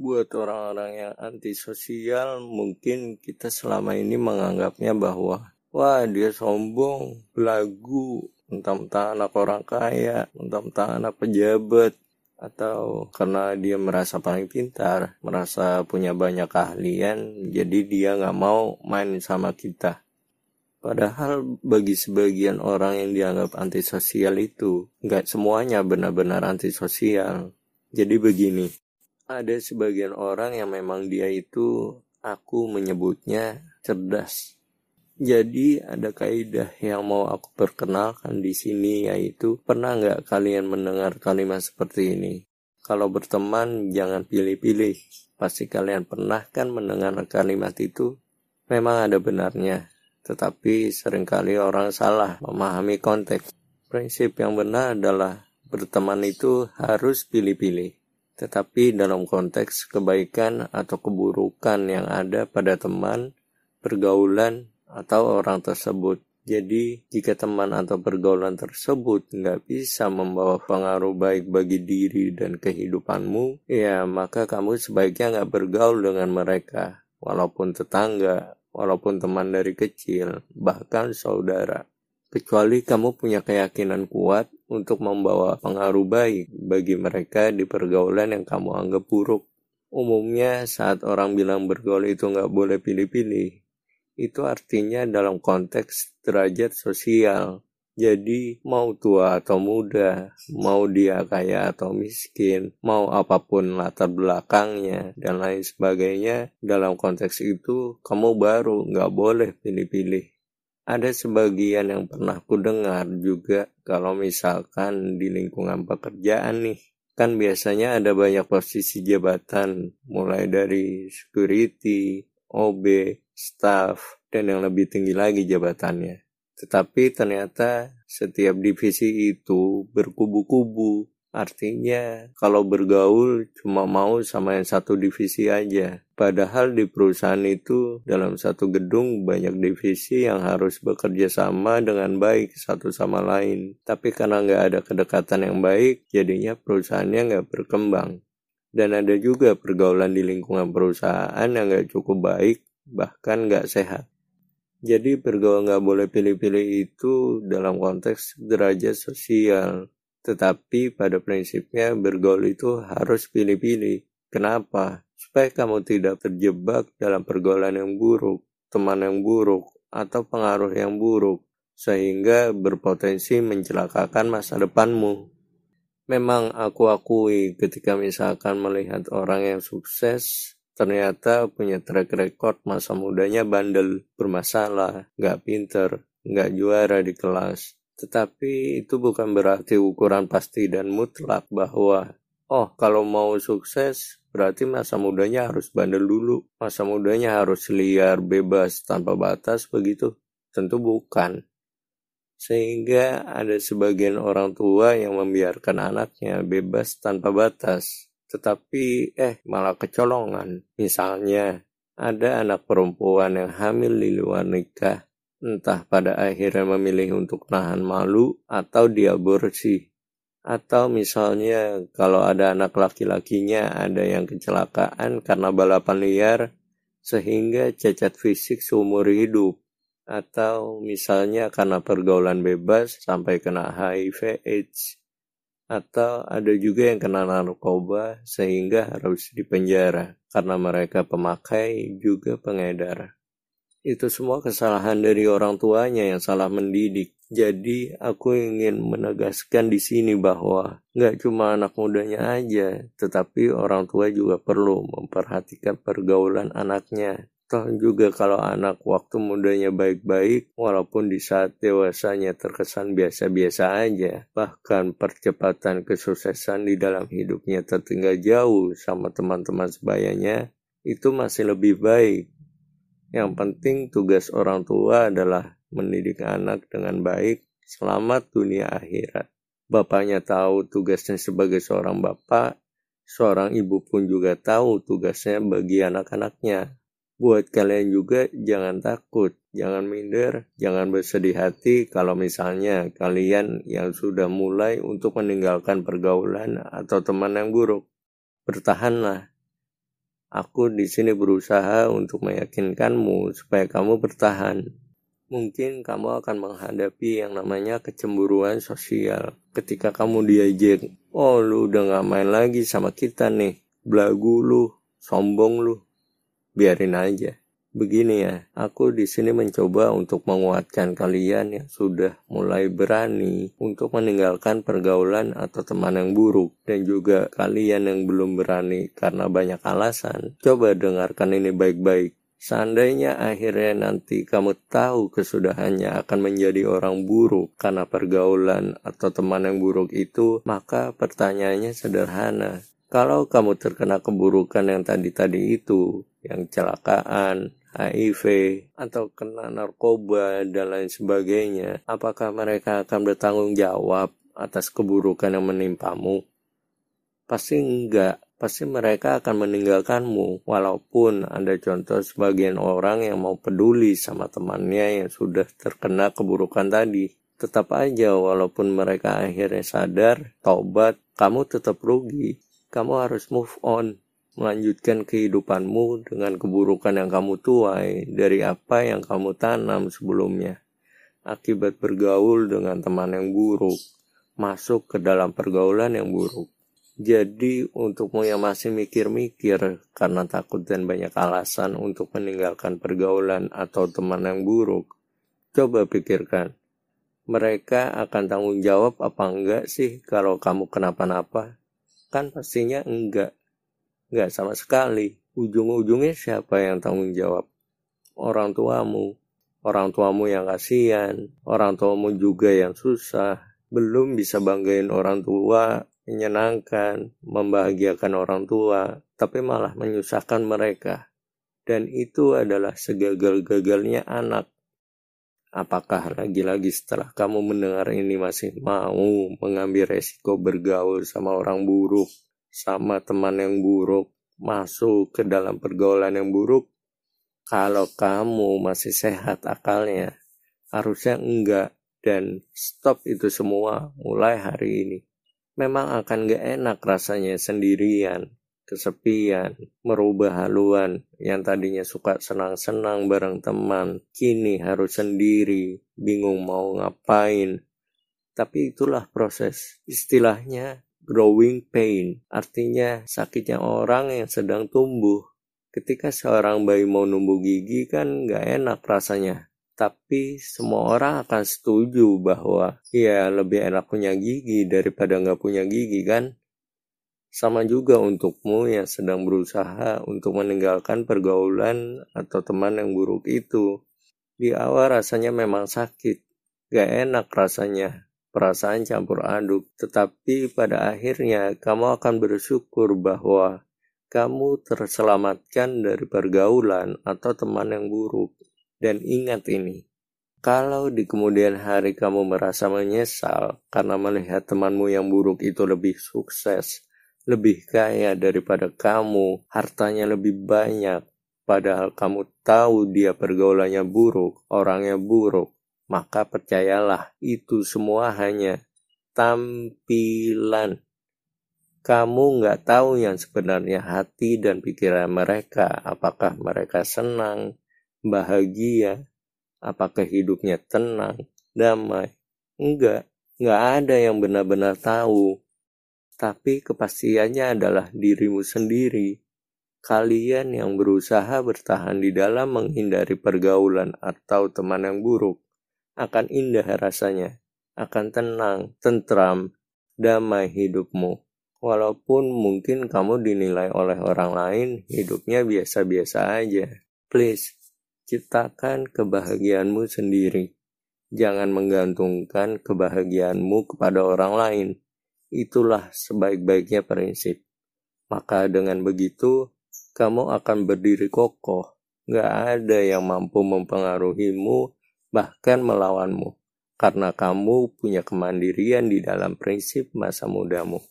buat orang-orang yang antisosial mungkin kita selama ini menganggapnya bahwa wah dia sombong, belagu, mentang-mentang anak orang kaya, mentang-mentang anak pejabat, atau karena dia merasa paling pintar, merasa punya banyak keahlian, jadi dia nggak mau main sama kita. Padahal bagi sebagian orang yang dianggap antisosial itu, nggak semuanya benar-benar antisosial. Jadi begini, ada sebagian orang yang memang dia itu aku menyebutnya cerdas. Jadi ada kaidah yang mau aku perkenalkan di sini yaitu pernah nggak kalian mendengar kalimat seperti ini? Kalau berteman jangan pilih-pilih. Pasti kalian pernah kan mendengar kalimat itu? Memang ada benarnya, tetapi sering kali orang salah memahami konteks. Prinsip yang benar adalah berteman itu harus pilih-pilih tetapi dalam konteks kebaikan atau keburukan yang ada pada teman, pergaulan, atau orang tersebut. Jadi, jika teman atau pergaulan tersebut nggak bisa membawa pengaruh baik bagi diri dan kehidupanmu, ya maka kamu sebaiknya nggak bergaul dengan mereka, walaupun tetangga, walaupun teman dari kecil, bahkan saudara. Kecuali kamu punya keyakinan kuat untuk membawa pengaruh baik bagi mereka di pergaulan yang kamu anggap buruk. Umumnya saat orang bilang bergaul itu nggak boleh pilih-pilih, itu artinya dalam konteks derajat sosial. Jadi mau tua atau muda, mau dia kaya atau miskin, mau apa pun latar belakangnya dan lain sebagainya, dalam konteks itu kamu baru nggak boleh pilih-pilih ada sebagian yang pernah ku dengar juga kalau misalkan di lingkungan pekerjaan nih kan biasanya ada banyak posisi jabatan mulai dari security, OB, staff, dan yang lebih tinggi lagi jabatannya. Tetapi ternyata setiap divisi itu berkubu-kubu Artinya kalau bergaul cuma mau sama yang satu divisi aja. Padahal di perusahaan itu dalam satu gedung banyak divisi yang harus bekerja sama dengan baik satu sama lain. Tapi karena nggak ada kedekatan yang baik, jadinya perusahaannya nggak berkembang. Dan ada juga pergaulan di lingkungan perusahaan yang nggak cukup baik, bahkan nggak sehat. Jadi bergaul nggak boleh pilih-pilih itu dalam konteks derajat sosial tetapi pada prinsipnya bergaul itu harus pilih-pilih. Kenapa? Supaya kamu tidak terjebak dalam pergaulan yang buruk, teman yang buruk, atau pengaruh yang buruk, sehingga berpotensi mencelakakan masa depanmu. Memang aku akui ketika misalkan melihat orang yang sukses, ternyata punya track record masa mudanya bandel, bermasalah, gak pinter, gak juara di kelas, tetapi itu bukan berarti ukuran pasti dan mutlak bahwa oh kalau mau sukses berarti masa mudanya harus bandel dulu, masa mudanya harus liar, bebas, tanpa batas begitu. Tentu bukan. Sehingga ada sebagian orang tua yang membiarkan anaknya bebas tanpa batas. Tetapi eh malah kecolongan. Misalnya ada anak perempuan yang hamil di luar nikah entah pada akhirnya memilih untuk nahan malu atau diaborsi. Atau misalnya kalau ada anak laki-lakinya ada yang kecelakaan karena balapan liar sehingga cacat fisik seumur hidup. Atau misalnya karena pergaulan bebas sampai kena HIV AIDS. Atau ada juga yang kena narkoba sehingga harus dipenjara karena mereka pemakai juga pengedar itu semua kesalahan dari orang tuanya yang salah mendidik. Jadi aku ingin menegaskan di sini bahwa nggak cuma anak mudanya aja, tetapi orang tua juga perlu memperhatikan pergaulan anaknya. Toh juga kalau anak waktu mudanya baik-baik, walaupun di saat dewasanya terkesan biasa-biasa aja, bahkan percepatan kesuksesan di dalam hidupnya tertinggal jauh sama teman-teman sebayanya, itu masih lebih baik yang penting tugas orang tua adalah mendidik anak dengan baik selamat dunia akhirat. Bapaknya tahu tugasnya sebagai seorang bapak, seorang ibu pun juga tahu tugasnya bagi anak-anaknya. Buat kalian juga jangan takut, jangan minder, jangan bersedih hati kalau misalnya kalian yang sudah mulai untuk meninggalkan pergaulan atau teman yang buruk. Bertahanlah, Aku di sini berusaha untuk meyakinkanmu supaya kamu bertahan. Mungkin kamu akan menghadapi yang namanya kecemburuan sosial. Ketika kamu diajak, oh lu udah gak main lagi sama kita nih. Belagu lu, sombong lu. Biarin aja. Begini ya, aku di sini mencoba untuk menguatkan kalian yang sudah mulai berani untuk meninggalkan pergaulan atau teman yang buruk dan juga kalian yang belum berani karena banyak alasan. Coba dengarkan ini baik-baik. Seandainya akhirnya nanti kamu tahu kesudahannya akan menjadi orang buruk karena pergaulan atau teman yang buruk itu, maka pertanyaannya sederhana. Kalau kamu terkena keburukan yang tadi-tadi itu, yang celakaan, HIV atau kena narkoba dan lain sebagainya, apakah mereka akan bertanggung jawab atas keburukan yang menimpamu? Pasti enggak. Pasti mereka akan meninggalkanmu, walaupun ada contoh sebagian orang yang mau peduli sama temannya yang sudah terkena keburukan tadi. Tetap aja, walaupun mereka akhirnya sadar, taubat, kamu tetap rugi. Kamu harus move on, melanjutkan kehidupanmu dengan keburukan yang kamu tuai dari apa yang kamu tanam sebelumnya. Akibat bergaul dengan teman yang buruk, masuk ke dalam pergaulan yang buruk. Jadi untukmu yang masih mikir-mikir karena takut dan banyak alasan untuk meninggalkan pergaulan atau teman yang buruk, coba pikirkan. Mereka akan tanggung jawab apa enggak sih kalau kamu kenapa-napa? Kan pastinya enggak. Nggak sama sekali. Ujung-ujungnya siapa yang tanggung jawab? Orang tuamu. Orang tuamu yang kasihan. Orang tuamu juga yang susah. Belum bisa banggain orang tua, menyenangkan, membahagiakan orang tua, tapi malah menyusahkan mereka. Dan itu adalah segagal-gagalnya anak. Apakah lagi-lagi setelah kamu mendengar ini masih mau mengambil resiko bergaul sama orang buruk? Sama teman yang buruk, masuk ke dalam pergaulan yang buruk, kalau kamu masih sehat akalnya, harusnya enggak dan stop itu semua mulai hari ini. Memang akan gak enak rasanya sendirian, kesepian, merubah haluan yang tadinya suka senang-senang bareng teman, kini harus sendiri, bingung mau ngapain. Tapi itulah proses. Istilahnya growing pain, artinya sakitnya orang yang sedang tumbuh. Ketika seorang bayi mau numbuh gigi kan nggak enak rasanya. Tapi semua orang akan setuju bahwa ya lebih enak punya gigi daripada nggak punya gigi kan. Sama juga untukmu yang sedang berusaha untuk meninggalkan pergaulan atau teman yang buruk itu. Di awal rasanya memang sakit, gak enak rasanya, perasaan campur aduk, tetapi pada akhirnya kamu akan bersyukur bahwa kamu terselamatkan dari pergaulan atau teman yang buruk. Dan ingat ini, kalau di kemudian hari kamu merasa menyesal karena melihat temanmu yang buruk itu lebih sukses, lebih kaya daripada kamu, hartanya lebih banyak, padahal kamu tahu dia pergaulannya buruk, orangnya buruk, maka percayalah itu semua hanya tampilan. Kamu nggak tahu yang sebenarnya hati dan pikiran mereka, apakah mereka senang, bahagia, apakah hidupnya tenang, damai. Enggak, nggak ada yang benar-benar tahu. Tapi kepastiannya adalah dirimu sendiri. Kalian yang berusaha bertahan di dalam menghindari pergaulan atau teman yang buruk akan indah rasanya, akan tenang, tentram, damai hidupmu. Walaupun mungkin kamu dinilai oleh orang lain hidupnya biasa-biasa aja. Please, ciptakan kebahagiaanmu sendiri. Jangan menggantungkan kebahagiaanmu kepada orang lain. Itulah sebaik-baiknya prinsip. Maka dengan begitu, kamu akan berdiri kokoh. Gak ada yang mampu mempengaruhimu bahkan melawanmu, karena kamu punya kemandirian di dalam prinsip masa mudamu.